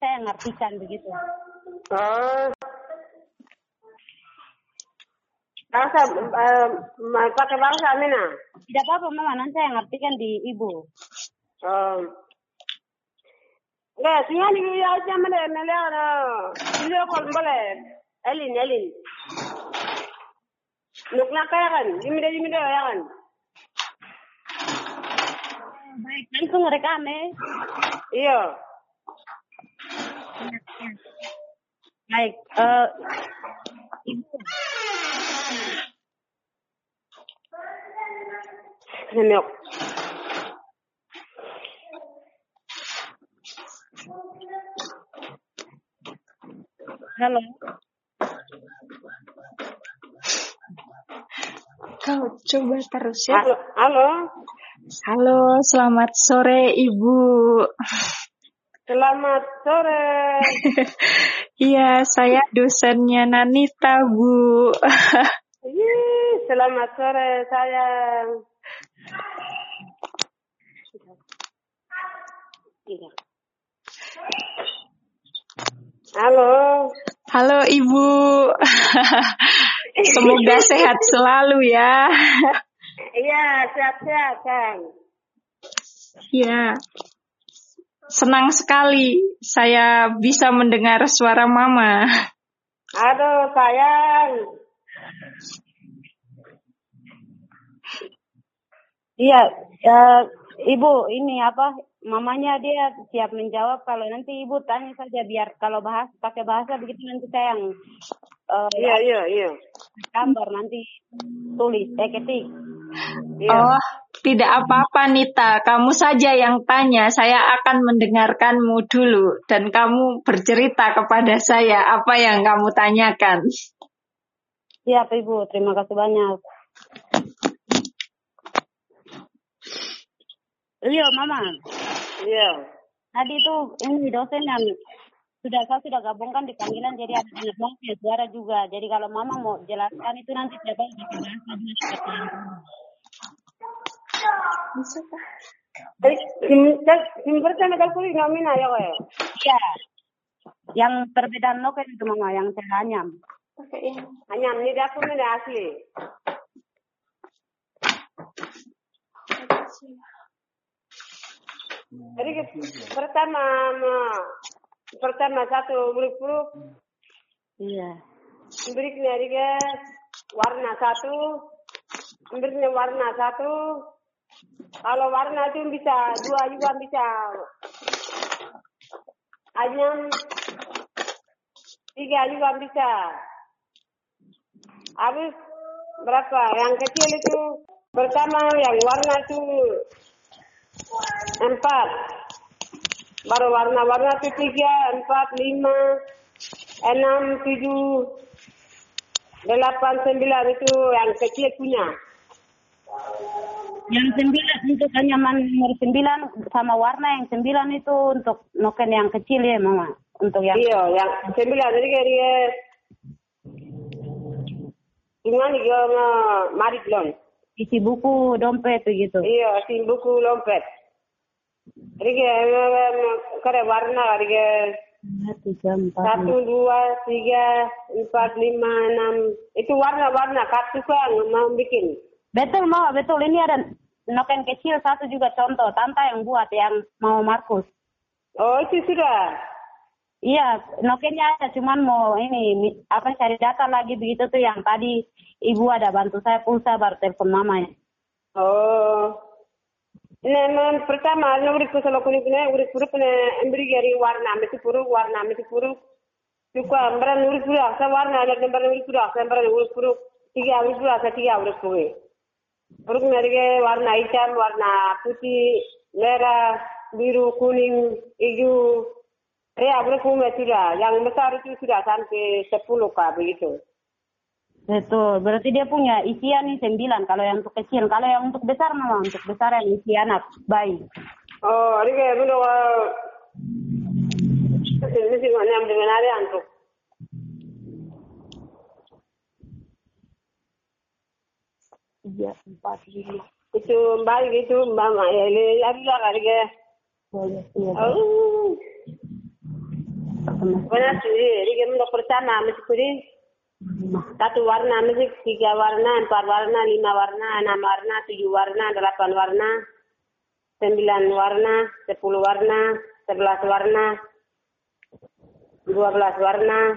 saya ngartikan begitu. Oh. Bahasa, uh, pakai bahasa mana? Tidak apa-apa mama, nanti saya ngartikan di ibu. Oh. Enggak, singa ni ya mana ada. Ini kau boleh. Elin, Elin. Nuk nak kaya kan? Jimi dah ya kan? Baik, langsung rekam eh. Iya. Baik, eh, ibu. Nemok. Halo. Kau coba terus ya. Halo, halo. Halo, selamat sore Ibu. Selamat sore. Iya, saya dosennya Nanita, Bu. Ih, selamat sore sayang. Iya. Halo. Halo Ibu. Semoga sehat selalu ya. Iya, sehat-sehat, Kang. Iya. Senang sekali saya bisa mendengar suara Mama. Aduh, sayang. Iya, eh, ibu ini apa? Mamanya dia siap menjawab kalau nanti ibu tanya saja biar kalau bahas pakai bahasa begitu nanti saya yang eh, Iya, iya, iya. Gambar nanti tulis eh ketik. Iya. Oh, tidak apa-apa Nita, kamu saja yang tanya. Saya akan mendengarkanmu dulu dan kamu bercerita kepada saya apa yang kamu tanyakan. Siap ibu, terima kasih banyak. Iya mama, Iya. tadi itu ini dosen yang sudah saya sudah gabungkan di panggilan jadi ada ya suara juga. Jadi kalau mama mau jelaskan itu nanti yang pakai bahasa juga. Eh, kok ya. Iya. Yang perbedaan loken itu mama yang saya anyam. Hanya ini dapur ini asli. Jadi pertama ma- pertama satu huruf-huruf Iya. berikutnya dia warna satu. Berikutnya warna satu. Kalau warna itu bisa dua juga bisa. Anyam tiga juga bisa. Habis berapa? Yang kecil itu pertama yang warna itu. Empat baru warna-warna itu tiga empat lima enam tujuh delapan sembilan. Itu yang kecil punya. Yang sembilan untuk anyaman nomor sembilan sama warna yang sembilan itu untuk noken yang kecil ya mama. Untuk yang iya yang sembilan. Jadi kayak dia. Gimana dia mari belum. Isi buku dompet begitu. iya si buku lompet kare warna satu dua tiga empat lima enam itu warna-warna kartu kan mau bikin Betul mama betul ini ada noken kecil satu juga contoh tante yang buat yang mau Markus. oh itu sudah Iya, nokennya ada, cuman mau ini apa cari data lagi begitu tuh yang tadi ibu ada bantu saya pulsa baru telepon mama ya. Oh. ನಾನು ಪ್ರತಾ ಮಾಲ್ನವ್ರಿಗೆ ಸಲ ಕುಣಿದ್ನೆ ಇವ್ರಿಗೆ ಕುರುಪನೆ ಅಂಬರಿಗೆ ವಾರ ನಾಮತಿ ಪುರು ವಾರ ನಾಮತಿ ಪುರು ಇವಕ್ಕೂ ಅಂಬರ ನೂರು ಪುರು ಅಸ ವಾರ ನಾಲ್ಕು ನಂಬರ್ ನೂರು ಪುರು ಅಸ ನಂಬರ್ ನೂರು ಪುರು ಹೀಗೆ ಅವ್ರ ಪುರು ಅಸ ಹೀಗೆ ಅವ್ರ ಹೋಗಿ ಅವ್ರಿಗೆ ನನಗೆ ವಾರ ಐಟಮ್ ವಾರ ಪೂತಿ ನೇರ ಬೀರು ಕೂನಿಂಗ್ ಈಗೂ ಅರೇ ಅವ್ರ ಹೂ ಮೆಚ್ಚಿರ ಯಾವ ನಂಬರ್ ಸಾವಿರ ಚೂಸಿರ ಸಾಂತೆ ಸಪ್ಪು ಲೋಕ ಬೀಗಿತ್ತು Betul, berarti dia punya isian nih sembilan kalau yang untuk kecil. Kalau yang untuk besar mama, untuk besar yang isi anak, bayi. Oh, ini kayak bener ini sih mana yang ada antuk. Tiga, empat, lima. Itu mbak gitu mbak ya ini lagi lah kali iya. Oh, Mana suri, ini kan pertama mesti suri. Satu warna mesti tiga warna, empat warna, lima warna, enam warna, tujuh warna, delapan warna, sembilan warna, sepuluh warna, sebelas warna, dua belas warna,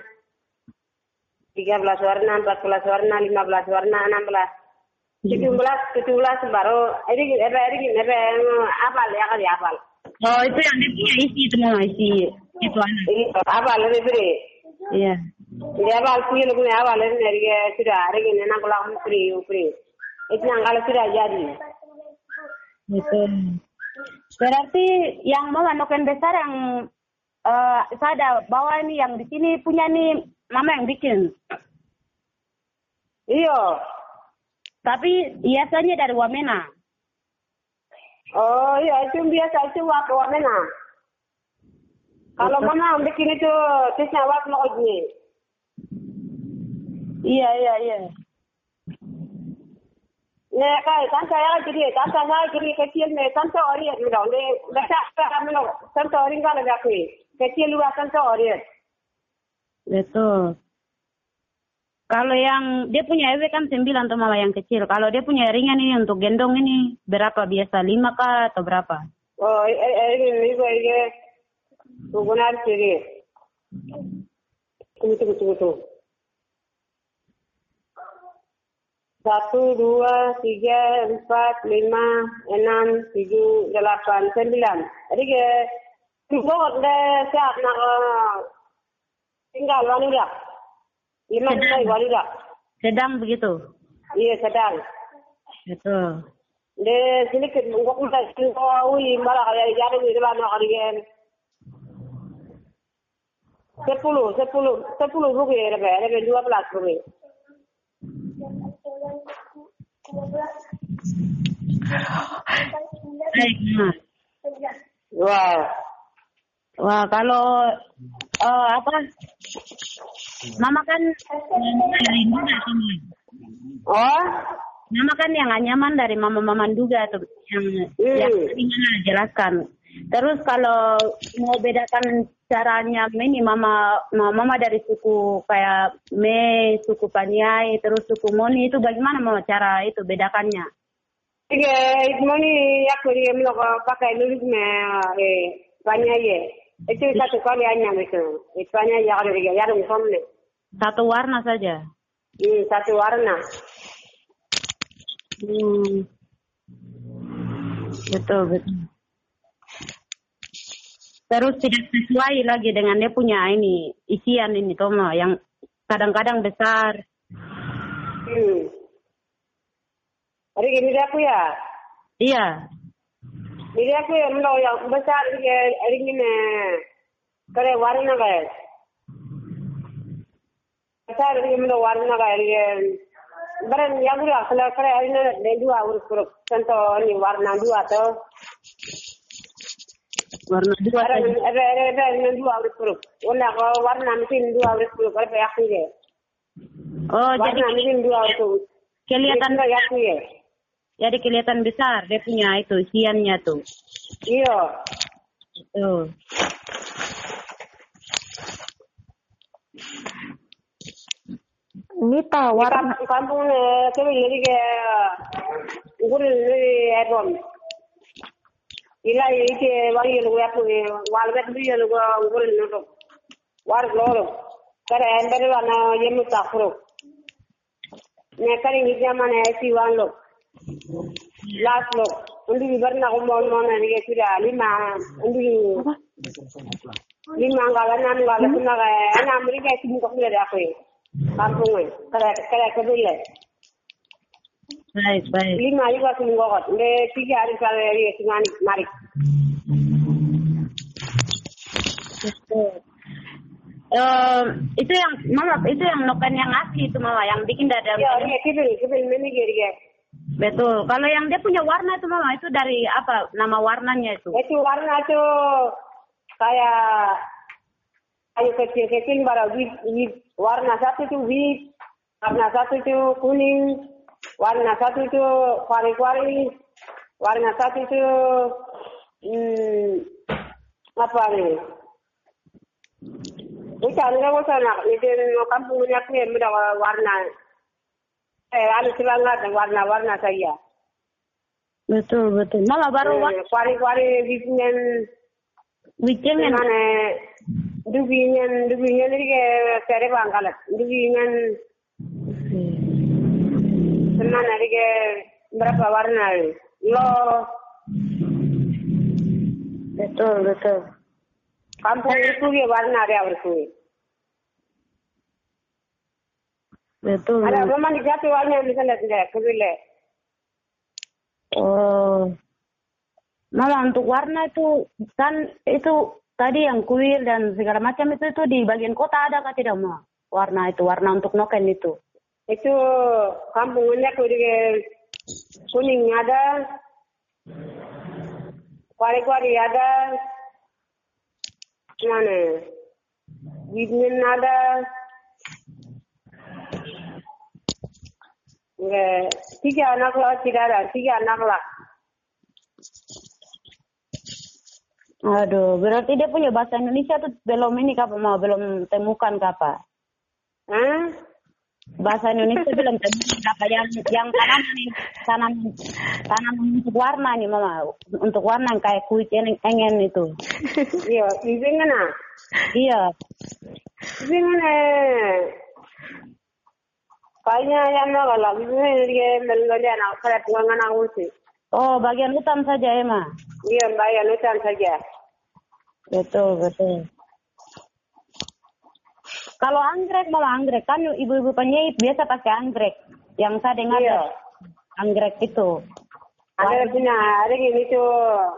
tiga belas warna, empat belas warna, lima belas warna, enam belas. Tujuh belas, tujuh belas baru, ini, ini, ini, ini, apal ya kali apal. Oh itu yang dia punya isi itu mama isi itu anak. Apal ini beri. Iya. Ini apal punya lu punya apal ini dari sudah, hari ini nak pulang free, free. Itu yang kalau sudah jadi. Itu. Berarti yang mama noken besar yang eh saya ada bawa ini yang di sini punya nih mama yang bikin. Iyo. Tapi biasanya dari Wamena. Oh iya itu biasa itu waktu mana? Kalau mana bikin itu tisnya waktu lagi. Iya iya iya. Nih kayak tante saya jadi tante saya jadi kecil nih tante ori itu dong. Nih baca kami lo tante ori nggak ada aku. Kecil luar tante ori. Betul. Kalau yang dia punya EW kan sembilan tuh mama yang kecil. Kalau dia punya ringan ini untuk gendong ini berapa biasa lima kah atau berapa? Oh ini ini ini hubungan sendiri. Tunggu tunggu tunggu tunggu. Satu, dua, tiga, empat, lima, enam, tujuh, delapan, sembilan. Jadi ke tunggu deh siap nak tinggal wanita. Lima lima wanita. Sedang begitu. Iya sedang. Betul. De sini ke ngok kita sini kau uli malah kaya jadi di dalam nak kalian. Sepuluh, sepuluh, sepuluh rugi ya, lebih, lebih dua belas Mama. Wah, Wah, kalau eh, apa? Mama kan dari sama. oh, Mama kan yang nyaman dari mama-mama juga tuh yang yang Hmm. tadi Mama jelaskan. Terus kalau mau bedakan caranya ini mama mama dari suku kayak Me, suku Paniai, terus suku Moni itu bagaimana mama cara itu bedakannya? tiga itu ni aku dia melo pakai nulis me eh ye. Itu satu kali hanya itu. Itu hanya ya kalau dia ya somne. Satu warna saja. Hmm, satu warna. Hmm. Betul, betul. Terus tidak sesuai lagi dengan dia punya ini isian ini Toma yang kadang-kadang besar. Hmm. Hari ini dia aku ya. Iya, Ini aku ya melo yang besar dia hari ini kare warna kaya. Besar dia melo warna yang dua kalau kare hari ini dua urus urus. Contoh ini dua urus urus. Wala ko warna mesin dua urus urus kare ya aku ya. Oh, jadi Warna mesin dua urus urus. kelihatan ya aku ya. jadi kelihatan besar dia punya itu isiannya tuh. Iya. Betul. Nita, warna Kampung kampung ne kami jadi ke nguril ni airport. ఇలా అయితే వాళ్ళు ఎలుగు వాళ్ళ పెద్ద ఎలుగు ఊరు ఉండటం వారు గౌరవం సరే అందరూ వాళ్ళ ఎన్ని తక్కువ ఎక్కడికి ఇద్దామని వేసి వాళ్ళు లాస్ట్ లో ఉండి వివరణ అవ్వమని అడిగేసి రాలి మా ఉండి నేను మంగాల నన్ను వాళ్ళకున్నాగా నా అమ్మకి అయితే ఇంకొక రాకపోయి పంపం కదా ఎక్కడ ఎక్కడ వెళ్ళారు Baik, baik. lima juga seminggu Le tiga hari mari. Betul. Eh, itu yang mama itu yang noken yang asli itu mama yang bikin dari Ya, dia kibil kibil meni geri ya. Betul. Kalau yang dia punya warna itu mama itu dari apa nama warnanya itu? Itu warna itu kayak kayu kecil-kecil baru. Warna satu itu warna satu itu kuning, warna satu itu kuari-kuari, warna satu itu hmm, apa nih? Bukan, nggak usah nak. Itu kampung yang muda warna. Eh, ada semangat warna-warna saya. Betul betul. Mama baru Eh, Kuari-kuari bikingan weekend kan? mana dubingan dubingan ini ke kere bangkalat. Dubingan ini ke berapa warna? Lo Betul betul. kampung itu ke warna ada awalku. Betul. Ada memang di satu warna misalnya tidak kebile. Oh. Mama untuk warna itu kan itu tadi yang kuil dan segala macam itu itu di bagian kota ada kah tidak mau warna itu warna untuk noken itu Itu kampung ini aku di kuning ada, kuari-kuari ada, mana? Bidin ada, Nggak, tiga anak lah tidak ada, tiga anak lah. aduh berarti dia punya bahasa Indonesia tuh belum ini kapa mau belum temukan kapa Hah? Bahasa Indonesia belum temukan kapa yang yang tanam tanam tanam untuk warna nih mama untuk warna kayak kulit yang engen itu Iya, bibing na. iya Bibing na. Kayaknya yang nak lah, bibing dia melodi anak saya pengen anak usi. oh bagian hutan saja Emma Iya, bayar hutan saja. Betul, betul. Kalau anggrek malah anggrek kan ibu-ibu penjahit biasa pakai anggrek. Yang saya dengar Iya. anggrek itu. Ada punya, ada gini tu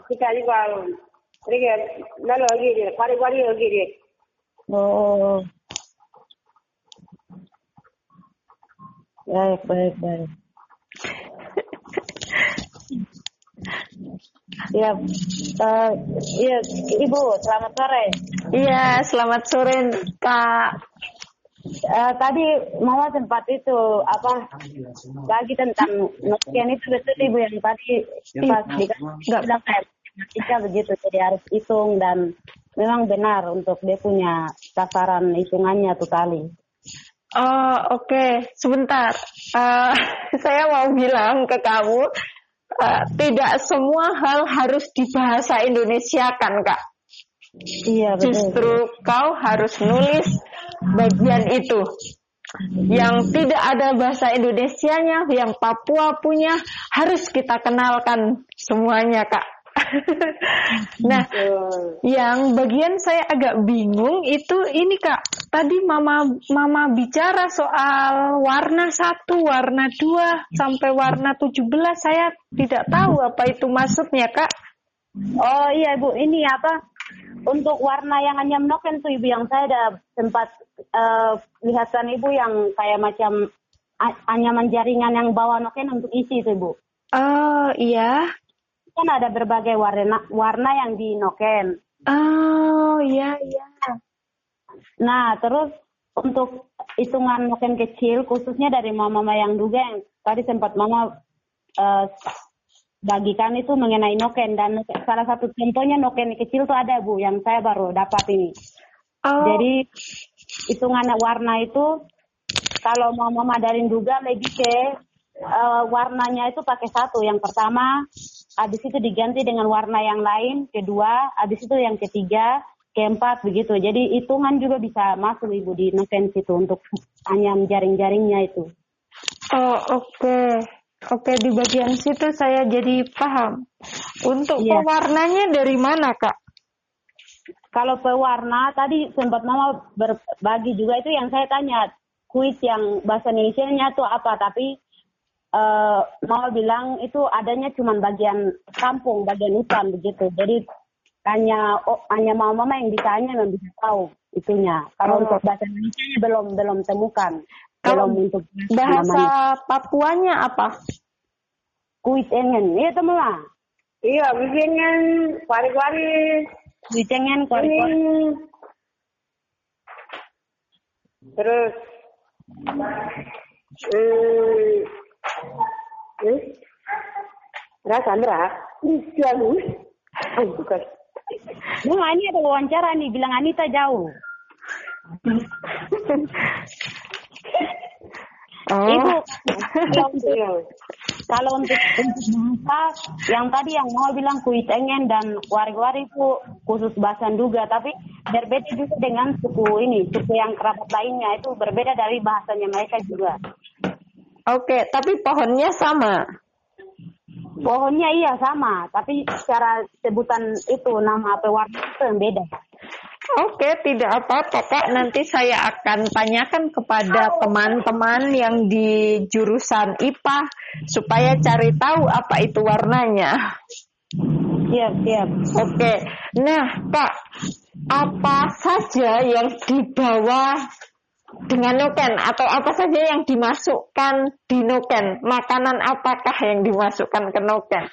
kita juga, ada lalu lagi dia, kuari-kuari lagi dia. Oh. Baik, baik, baik. Ya, eh, iya, Ibu, selamat sore. Iya, selamat sore Kak. Eh, tadi Mama sempat itu apa bagi tentang notian itu betul ibu yang tadi pas dikasih bilang kayak matematika begitu jadi harus hitung dan memang benar untuk dia punya sasaran hitungannya tuh kali. Oh, oke. Sebentar. Eh, saya mau bilang ke kamu, eh, tidak semua hal harus dibahasa Indonesia kan, Kak? Iya betul. Justru kau harus nulis bagian itu. Yang tidak ada bahasa Indonesianya, yang Papua punya, harus kita kenalkan semuanya, Kak. nah, yang bagian saya agak bingung itu ini kak. Tadi mama mama bicara soal warna satu, warna dua, sampai warna tujuh belas. Saya tidak tahu apa itu maksudnya kak. Oh iya ibu ini apa untuk warna yang anyam noken tuh ibu yang saya ada sempat eh, lihatkan ibu yang kayak macam anyaman jaringan yang bawa noken untuk isi itu ibu. Oh iya. Kan ada berbagai warna warna yang di noken. Oh iya iya. Nah terus untuk hitungan noken kecil khususnya dari mama-mama yang duga yang tadi sempat mama eh, bagikan itu mengenai noken dan salah satu contohnya noken kecil tuh ada bu yang saya baru dapat ini. Oh Jadi hitungan warna itu kalau mau memadarin juga lebih ke eh, warnanya itu pakai satu. Yang pertama, habis itu diganti dengan warna yang lain. Kedua, habis itu yang ketiga, keempat begitu. Jadi hitungan juga bisa masuk ibu di noken situ untuk anyam jaring-jaringnya itu. oh oke. Oke di bagian situ saya jadi paham. Untuk Iya. pewarnanya dari mana kak? Kalau pewarna tadi sempat mama berbagi juga itu yang saya tanya kuis yang bahasa Indonesia-nya itu apa tapi eh mama bilang itu adanya cuma bagian kampung bagian hutan begitu jadi hanya oh, hanya mama mama yang bisa hanya yang bisa tahu itunya kalau Oh. untuk bahasa Indonesia belum belum temukan Kalau belum untuk Bahasa Papuanya apa? kuis engen iya teman lah Iya, bibingnya kuari-kuari. kuis engen kori Ini. Terus. Hmm. Hmm? Rasa Sandra? Siang. Oh, bukan. Bunga ini ada wawancara nih bilang Anita jauh oh. Ibu, kalau untuk, kalau untuk, bahasa, yang tadi yang mau bilang kuit engen dan wari-wari itu khusus bahasa juga, tapi berbeda juga dengan suku ini, suku yang kerabat lainnya itu berbeda dari bahasanya mereka juga. Oke, tapi pohonnya sama. Pohonnya iya sama, tapi secara sebutan itu nama apa warna itu yang beda. Oke, tidak apa-apa Kak. Nanti saya akan tanyakan kepada teman-teman yang di jurusan IPA supaya cari tahu apa itu warnanya. Siap, siap. Oke. Nah, Kak, apa saja yang dibawa dengan noken atau apa saja yang dimasukkan di noken? Makanan apakah yang dimasukkan ke noken?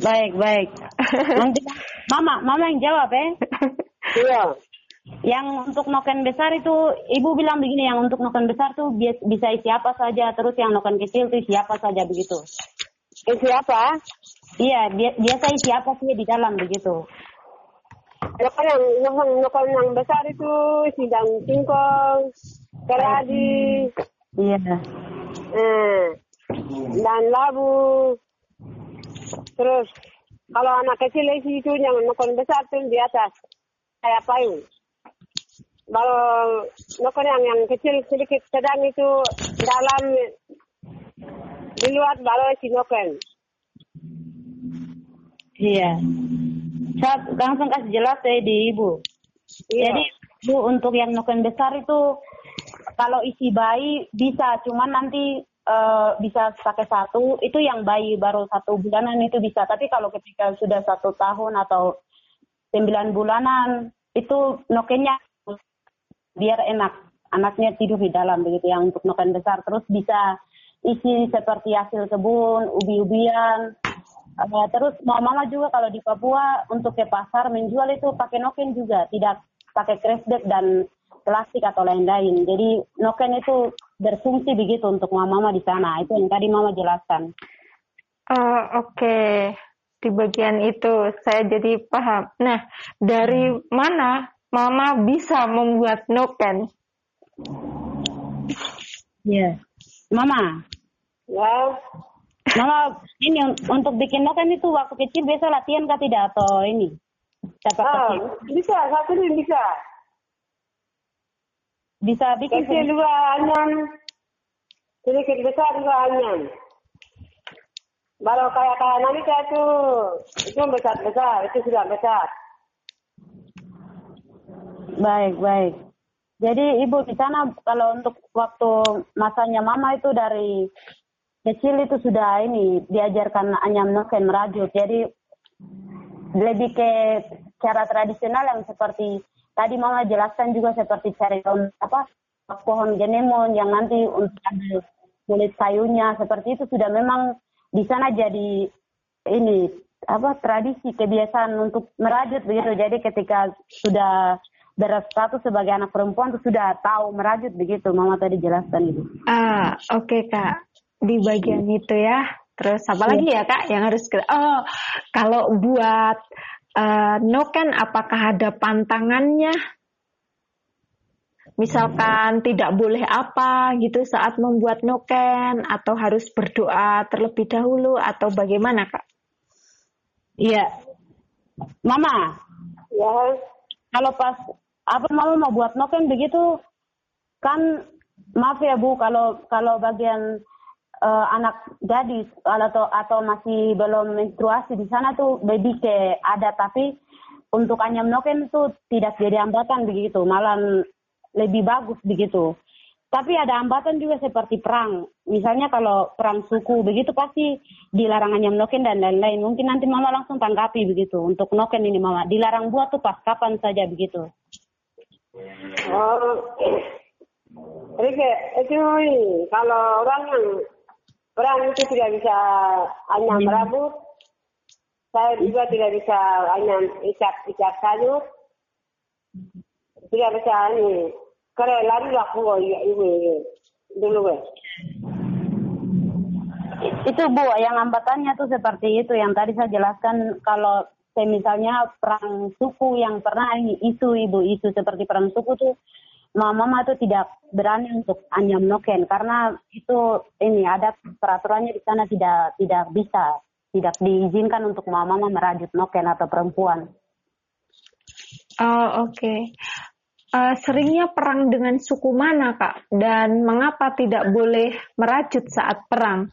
Baik, baik. Nanti Mama, Mama yang jawab eh. Iya. Yang untuk noken besar itu, Ibu bilang begini, yang untuk noken besar tuh bi- bisa isi apa saja, terus yang noken kecil tuh isi apa saja begitu. Isi apa? Iya, bi- biasa isi apa sih di dalam begitu. Nokan yang, nokan, nokan yang besar itu isi daun singkong, keladi, Iya. eh, dan labu. Terus kalau anak kecil isi itu yang nokan besar tuh di atas kayak payung. Kalau nokan yang yang kecil sedikit sedang itu dalam di luar baru isi noken. Iya. Saya langsung kasih jelas ya di Ibu. Iya. Jadi Bu untuk yang noken besar itu kalau isi bayi bisa, cuman nanti eh, bisa pakai satu. Itu yang bayi baru satu bulanan itu bisa. Tapi kalau ketika sudah satu tahun atau sembilan bulanan itu nokennya biar enak anaknya tidur di dalam begitu yang untuk noken besar. Terus bisa isi seperti hasil kebun, ubi-ubian. Eh, terus mama juga kalau di Papua untuk ke pasar menjual itu pakai noken juga, tidak pakai crash dan plastik atau lain-lain. Jadi noken itu berfungsi begitu untuk mama-mama di sana. Itu yang tadi mama jelaskan. Oh, Oke, di bagian itu saya jadi paham. Nah, dari mana Mama bisa membuat noken? Iya. Mama, Ya. Mama ini un- untuk bikin noken itu waktu kecil biasa latihan kah tidak atau ini? Dapat Ah, bisa, satu ini bisa. Bisa bikin Kecil juga anyan. Sedikit besar juga anyan. Baru kayak kayak nanti itu, itu besar besar, itu sudah besar. Baik, baik. Jadi ibu di sana kalau untuk waktu masanya mama itu dari kecil itu sudah ini diajarkan anyam noken merajut. Jadi lebih ke cara tradisional yang seperti tadi mama jelaskan juga seperti cari apa pohon genemon yang nanti untuk ambil kulit kayunya seperti itu sudah memang di sana jadi ini apa tradisi kebiasaan untuk merajut begitu. Jadi ketika sudah berstatus sebagai anak perempuan tuh sudah tahu merajut begitu. Mama tadi jelaskan itu. Ah, oke Kak. Di bagian itu ya. Terus apa lagi ya Kak yang harus kita... Oh, kalau buat eh, noken apakah ada pantangannya? Misalkan tidak boleh apa gitu saat membuat noken atau harus berdoa terlebih dahulu atau bagaimana Kak? Iya. Mama, Ya, kalau pas apa mama mau buat noken begitu kan maaf ya Bu kalau kalau bagian eh, anak gadis atau atau masih belum menstruasi di sana tuh baby ke ada tapi untuk anyam noken tuh tidak jadi hambatan begitu malah lebih bagus begitu tapi ada hambatan juga seperti perang misalnya kalau perang suku begitu pasti dilarang anyam noken dan lain-lain mungkin nanti mama langsung tanggapi begitu untuk noken ini mama dilarang buat tuh pas kapan saja begitu oh. Jadi kayak itu kalau orang yang orang itu tidak bisa anyam rambut, saya juga tidak bisa anyam ikat ikat kayu, tidak bisa ini. Karena lari laku ibu ibu dulu weh. Itu Bu, yang hambatannya tuh seperti itu. Yang tadi saya jelaskan kalau misalnya perang suku yang pernah isu ibu isu seperti perang suku tuh mama mama tuh tidak berani untuk anyam noken karena itu ini ada peraturannya di sana tidak tidak bisa tidak diizinkan untuk mama mama merajut noken atau perempuan. Oh oke. Okay. Uh, seringnya perang dengan suku mana kak? Dan mengapa tidak boleh merajut saat perang?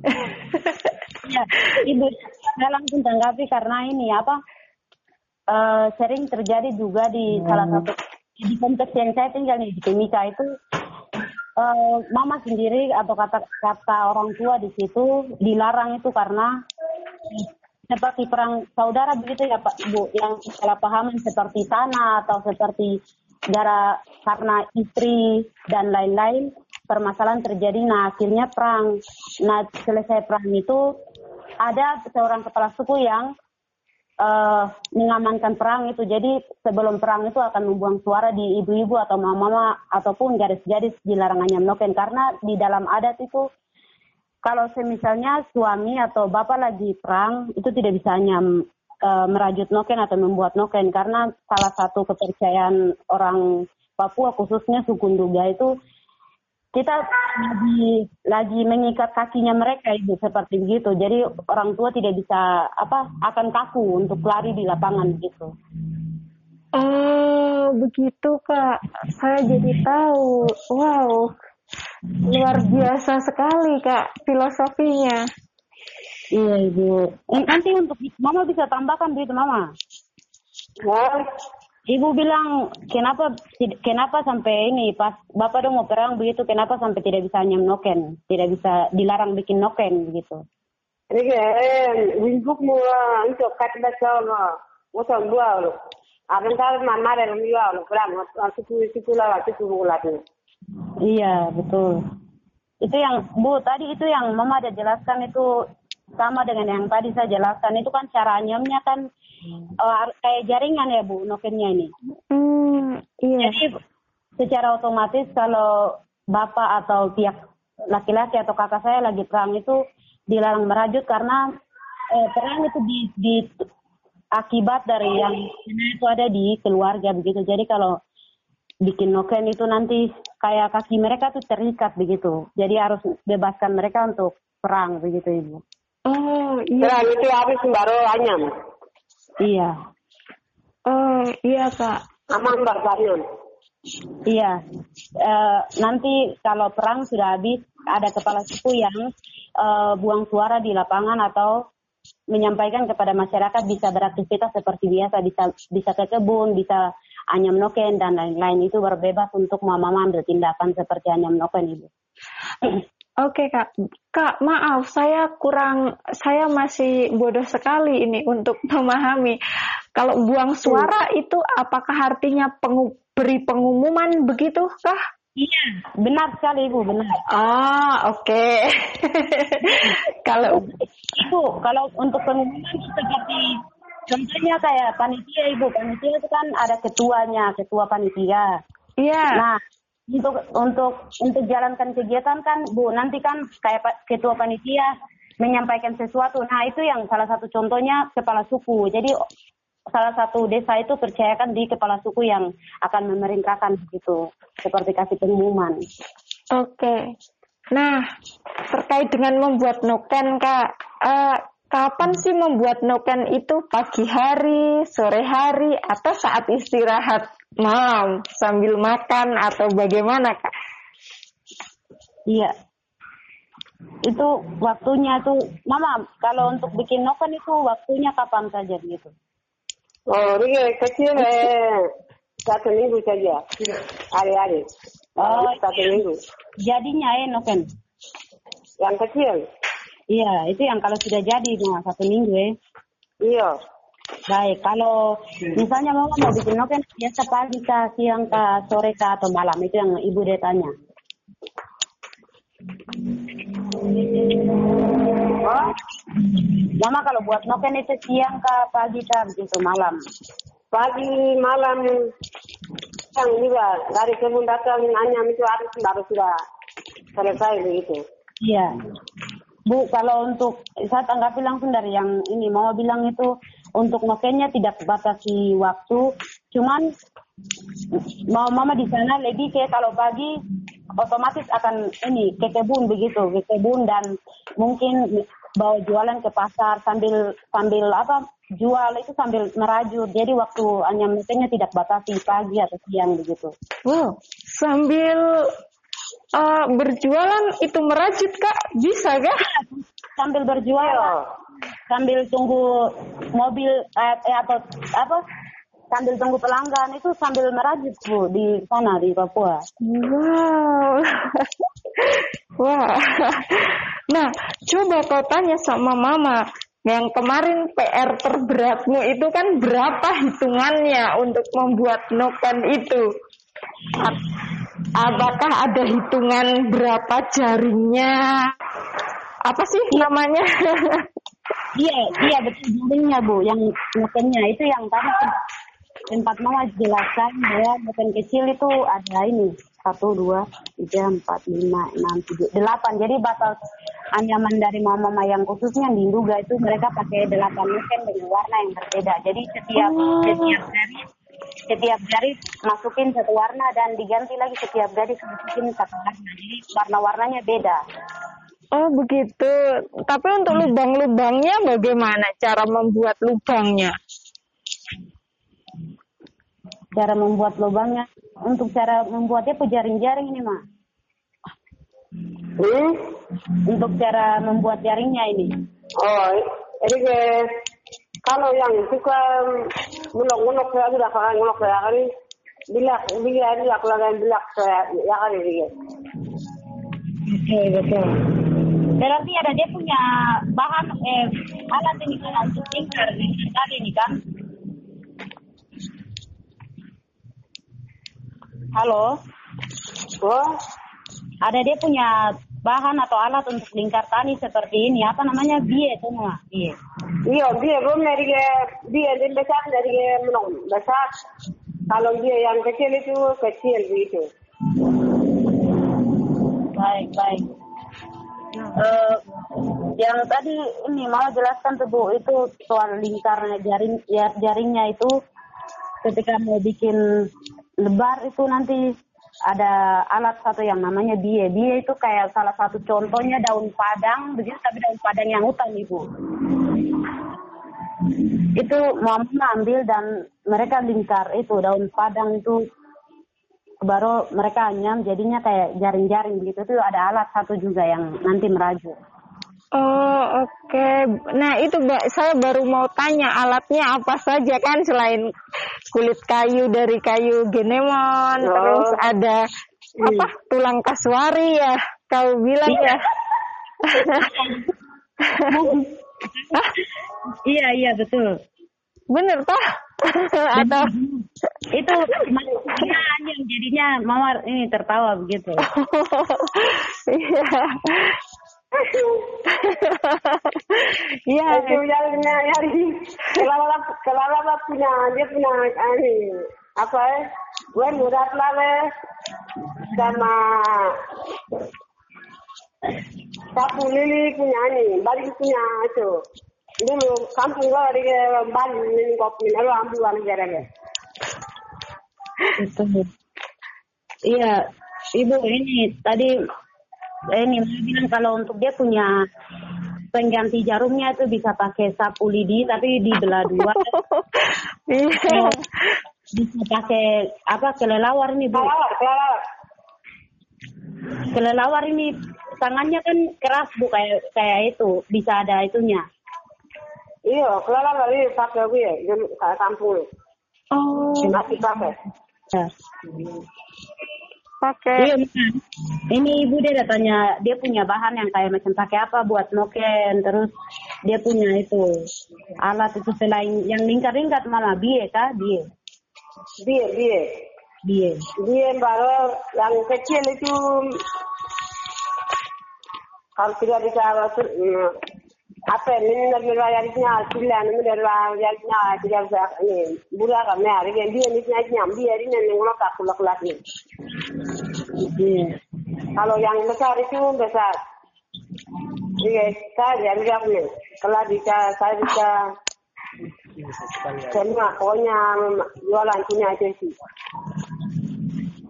ya, ibu saya langsung tanggapi karena ini apa uh, sering terjadi juga di hmm. salah satu di konteks yang saya tinggal nih di Timika itu uh, mama sendiri atau kata kata orang tua di situ dilarang itu karena seperti perang saudara begitu ya Pak Bu yang salah pahaman seperti tanah atau seperti gara karena istri dan lain-lain permasalahan terjadi nah akhirnya perang. Nah selesai perang itu ada seorang kepala suku yang uh, mengamankan perang itu. Jadi sebelum perang itu akan membuang suara di ibu-ibu atau mama-mama ataupun garis-garis di larangannya menoken karena di dalam adat itu kalau misalnya suami atau bapak lagi perang itu tidak bisa hanya uh, merajut noken atau membuat noken karena salah satu kepercayaan orang Papua khususnya suku Nduga itu kita lagi lagi mengikat kakinya mereka itu seperti begitu. Jadi orang tua tidak bisa apa akan kaku untuk lari di lapangan gitu. Oh, begitu Kak. Saya jadi tahu. Wow. Luar biasa sekali Kak filosofinya. Iya, Ibu. Nanti untuk Mama bisa tambahkan begitu, Mama. Ya, Ibu bilang kenapa kenapa sampai ini pas bapak dong mau perang begitu kenapa sampai tidak bisa nyam noken tidak bisa dilarang bikin noken begitu. Ini kan winbuk mua untuk kata sama musim dua lo. Abang kalau mama ada yang dua lo perang situ situ lah situ lah Iya betul. Itu yang bu tadi itu yang mama ada jelaskan itu sama dengan yang tadi saya jelaskan itu kan cara nyamnya kan uh, kayak jaringan ya bu nokennya ini. Hmm, iya. Jadi secara otomatis kalau bapak atau pihak laki-laki atau kakak saya lagi perang itu dilarang merajut karena eh, perang itu di, di akibat dari yang itu ada di keluarga begitu. Jadi kalau bikin noken itu nanti kayak kaki mereka tuh terikat begitu. Jadi harus bebaskan mereka untuk perang begitu ibu. Oh iya. Nah, itu habis baru anyam. Iya. Oh iya kak. Aman anyam. Iya. E, nanti kalau perang sudah habis ada kepala suku yang e, buang suara di lapangan atau menyampaikan kepada masyarakat bisa beraktivitas seperti biasa, bisa bisa ke kebun, bisa anyam noken dan lain-lain itu berbebas untuk mama ambil tindakan seperti anyam noken ibu. Oke kak, kak maaf saya kurang, saya masih bodoh sekali ini untuk memahami. Kalau buang suara itu apakah artinya pengu beri pengumuman begitu kah? Iya, benar sekali ibu, benar. Ah, oke. Okay. kalau ibu, kalau untuk pengumuman seperti contohnya kayak panitia ibu, panitia itu kan ada ketuanya, ketua panitia. Iya. Nah, untuk untuk untuk jalankan kegiatan kan Bu nanti kan kayak ketua panitia menyampaikan sesuatu. Nah itu yang salah satu contohnya kepala suku. Jadi salah satu desa itu percayakan di kepala suku yang akan memerintahkan begitu seperti kasih pengumuman. Oke. Nah terkait dengan membuat noken kak, uh, kapan sih membuat noken itu pagi hari, sore hari, atau saat istirahat? malam sambil makan atau bagaimana kak? Iya. Itu waktunya tuh, mama kalau untuk bikin noken itu waktunya kapan saja gitu? Oh, ini kecil eh satu minggu saja, hari-hari. Oh, satu minggu. Jadinya eh noken. Yang kecil. Iya, itu yang kalau sudah jadi nah satu minggu eh. Iya. Baik, kalau misalnya mau mau bikin noken biasa pagi ke siang ke sore ke atau malam itu yang ibu dia tanya. Oh, Mama kalau buat noken itu siang ke pagi ke begitu malam. Pagi malam yang juga dari kebun datang anyam itu harus baru sudah selesai begitu. Iya. Bu, kalau untuk saya tanggapi langsung dari yang ini, mau bilang itu untuk nokenya tidak batasi waktu, cuman mau mama di sana lebih kayak kalau pagi otomatis akan ini ke kebun begitu, ke kebun dan mungkin bawa jualan ke pasar sambil sambil apa jual itu sambil merajut. Jadi waktu hanya mungkinnya tidak batasi pagi atau siang begitu. Wow, sambil uh, berjualan itu merajut kak bisa kak? Sambil berjualan, sambil tunggu mobil eh, eh apa apa sambil tunggu pelanggan itu sambil merajut bu di sana di Papua. Wow. Wah. Nah, coba kau tanya sama mama, yang kemarin PR terberatmu itu kan berapa hitungannya untuk membuat noken itu? Apakah ada hitungan berapa jaringnya? Apa sih namanya? Iya, iya betul jaringnya bu, yang nokennya itu yang tadi tempat mama jelaskan ya noken kecil itu ada ini satu dua tiga empat lima enam tujuh delapan jadi batas anyaman dari mama-mama yang khususnya di Induga itu mereka pakai delapan mesin dengan warna yang berbeda jadi setiap Oh. setiap jari setiap jari masukin satu warna dan diganti lagi setiap jari masukin satu warna jadi warna-warnanya beda Oh begitu. Tapi untuk lubang-lubangnya bagaimana cara membuat lubangnya? cara membuat lubangnya untuk cara membuatnya tuh jaring-jaring ini mah Hmm? untuk cara membuat jaringnya ini Oh, jadi ke kalau yang suka ngulok-ngulok saya sudah pakai ngulok saya kali bilak bilak bilak lagi bilak saya ya kali dia. Oke, betul. Berarti ada dia punya bahan eh alat ini kan untuk lingkar tadi ini kan? Halo, Oh, ada dia punya bahan atau alat untuk lingkar tani seperti ini apa namanya bie itu mah bie. iya dia belum dari ke dia dia besar dari ke menong besar. Kalau dia yang kecil itu kecil begitu. Baik baik. Eh, yang tadi ini malah jelaskan tuh Bu itu soal lingkarnya jaring ya, jaringnya itu ketika mau bikin lebar itu nanti ada alat satu yang namanya bie. Bie itu kayak salah satu contohnya daun padang begitu tapi daun padang yang hutan ibu. Itu mama ambil dan mereka lingkar itu daun padang itu baru mereka anyam jadinya kayak jaring-jaring begitu itu ada alat satu juga yang nanti merajut. Oh oke. Nah itu Mbak, saya baru mau tanya alatnya apa saja kan selain kulit kayu dari kayu genemon, Oh. terus ada apa tulang kasuari ya kau bilang ya. Iya iya betul. Bener toh? Atau Itu maksudnya anyam jadinya mawar ini tertawa begitu. Iya. Iya. Itu yang yang kelala kelala punya dia punya ini apa ya? Gue murat lale sama sapu lili punya ini, balik punya itu. Dulu kampung lo dari Bali ini kopi, lalu negara Betul. Iya, ibu ini tadi ini Mama bilang kalau untuk dia punya pengganti jarumnya itu bisa pakai sapu lidi tapi dibelah dua Iya. bisa pakai apa kelelawar nih bu Kelelawar, kelelawar. kelelawar ini tangannya kan keras bu kayak kayak itu bisa ada itunya Iya, kelelawar ini pakai gue, kayak kampung Oh, masih pakai. Ya. pakai Iya, Mak. ini ibu dia tanya dia punya bahan yang kayak macam pakai apa buat noken, terus dia punya itu alat itu selain yang lingkar-lingkar mama bie kah bie Dia, dia. bie. Dia baru yang kecil itu kalau tidak bisa apa ini lagi rayarnya sila ini dari rayarnya tidak bisa ini bulan kan ya hari ini dia ini nyam dia ini yang ngelak kulak kulak ini Iya. kalau yang besar itu besar. Iya saya jadi punya kalau bisa saya bisa Semua pokoknya jualan punya aja sih.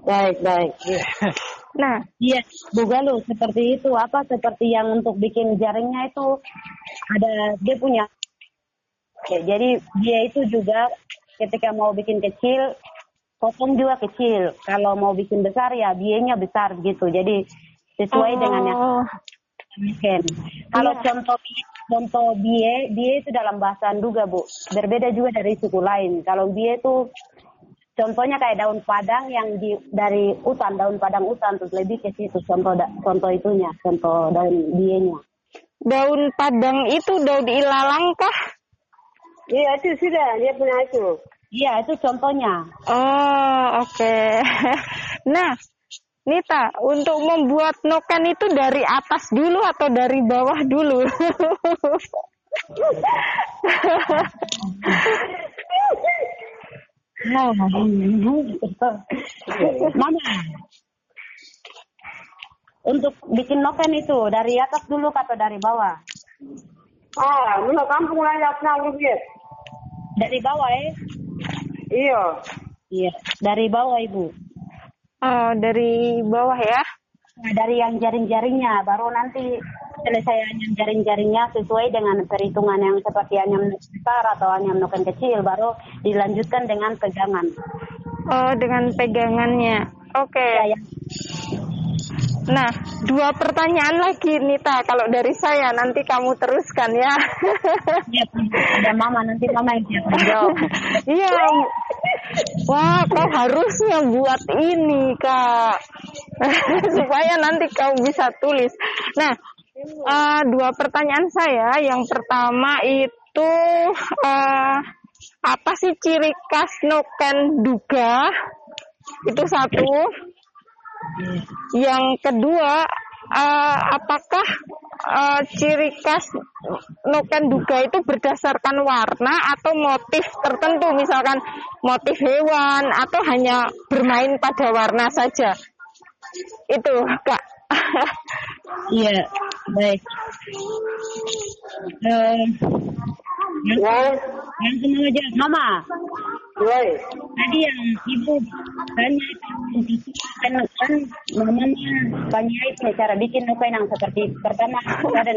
Baik, baik. Nah, Iya, Bu Galuh, seperti itu. Apa seperti yang untuk bikin jaringnya itu ada dia punya. Ya, jadi dia itu juga ketika mau bikin kecil, potong juga kecil. Kalau mau bikin besar ya biayanya besar gitu. Jadi sesuai dengan yang oh, bikin. Kalau Iya. contoh contoh bie, bie itu dalam bahasa Nduga, Bu. Berbeda juga dari suku lain. Kalau bie itu contohnya kayak daun padang yang di dari hutan, daun padang hutan terus lebih ke situ contoh da- contoh itunya, contoh daun bienya. daun padang itu daun ilalang kah? Iya itu sudah dia punya itu. Iya, itu contohnya. Oh, oke. Nah, Nita, untuk membuat noken itu dari atas dulu atau dari bawah dulu? Mama. Untuk bikin noken itu dari atas dulu atau dari bawah? Ah, mana kampung tak pernah begitu. Dari bawah eh? Iya. Iya, dari bawah Ibu. oh, dari bawah ya? Nah, dari yang jaring-jaringnya, baru nanti anyam jaring-jaringnya sesuai dengan perhitungan yang seperti anyam besar atau anyam noken kecil, baru dilanjutkan dengan pegangan. Oh, dengan pegangannya. Oke. Ya, yang Nah, dua pertanyaan lagi Nita. Kalau dari saya nanti kamu teruskan ya. ya, ada mama nanti mama yang menjawab. Iya. Wah, kau harusnya buat ini, Kak. Supaya nanti kau bisa tulis. Nah, eh, dua pertanyaan saya. Yang pertama itu eh, apa sih ciri khas noken duga? Itu satu. Yang kedua, eh, apakah eh, ciri khas noken duga itu berdasarkan warna atau motif tertentu, misalkan motif hewan atau hanya bermain pada warna saja? Itu, Kak. Iya, baik. Eh, Ya. langsung aja, mama. Ya. Tadi yang ibu tanya itu kan kan mama tanya itu cara bikin noken yang seperti pertama ada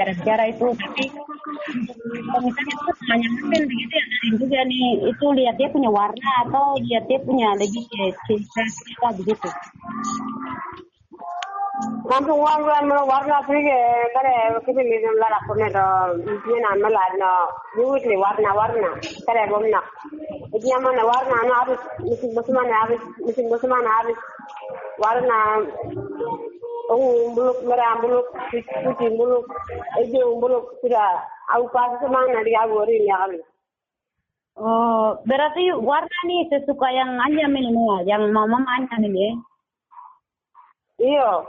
cara cara itu tapi misalnya itu hanya noken begitu ya dari juga nih itu lihat dia punya warna atau lihat dia punya khas apa begitu ni lara punya tu, ni nama lara, duit ni warna warna, kare gomna. Ini mana warna, anu harus mesti mesti mana harus mesti mesti mana harus warna ungu buluk merah buluk putih buluk hijau buluk sudah aku pas mana dia aku ini ya kali. oh berarti warna nih sesuka yang anjam ini Noah, yang mama anjam ini Iyo,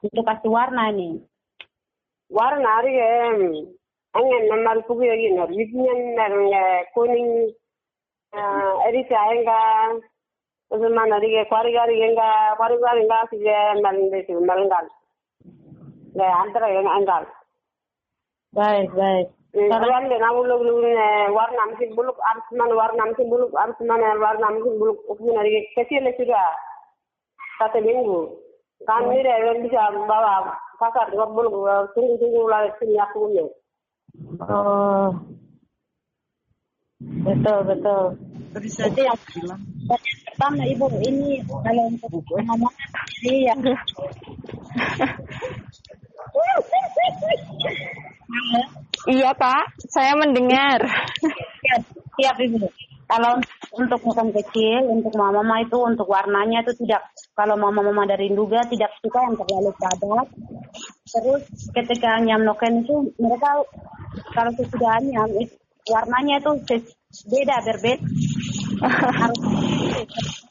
untuk kasih warna nih. Warna hari angin nomor pugu lagi nor, bikinnya nor kuning, erita enggak, terus mana hari kuari kari enggak, kuari kari enggak. Sih malinggal, nggak antara yang enggak. baik baik. Kalau anda nak uluk uluk warna mungkin buluk, harus mana warna mungkin buluk, harus mana warna mungkin buluk, mungkin hari kecil sudah. Satu minggu. Kami dia bisa bawa pasar dua buluk, tunggu tunggu lah sini aku punya. Oh, betul betul. Jadi yang yang pertama ibu ini kalau untuk ngomong sendiri yang Iya, Pak. Saya mendengar. siap, siap ibu. Kalau untuk musim kecil, untuk mama-mama itu untuk warnanya itu tidak. Kalau mama-mama dari Nduga tidak suka yang terlalu padat. Terus ketika nyam noken itu mereka kalau sesudah nyam warnanya itu beda berbeda.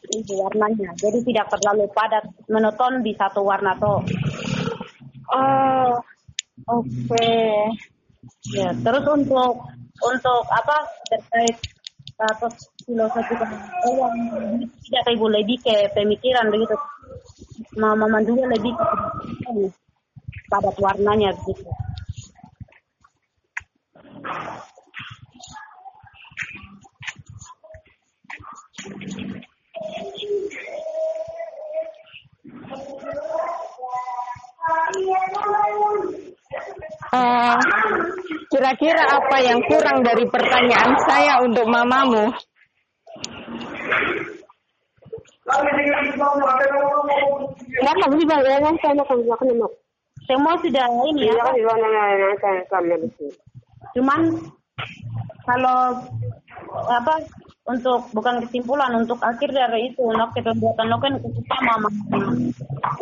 Itu warnanya. Jadi tidak terlalu padat, monoton di satu warna toh. Oh, oke. Ya, terus untuk untuk apa terkait apa filosofi kemanusiaan oh, yang tidak kayak lebih ke pemikiran begitu. Mama mandunya lebih ke pemikiran, padat warnanya begitu. Uh, kira-kira apa yang kurang dari pertanyaan saya untuk mamamu? Bang, ya saya mak. Semua sudah ini ya. Iya kan kami di sini. Cuman kalau apa untuk bukan kesimpulan untuk akhir dari itu nok pembuatan nok kan kita mama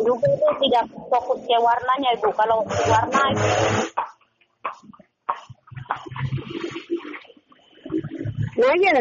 juga itu tidak fokus ke warnanya ibu kalau warna 哪样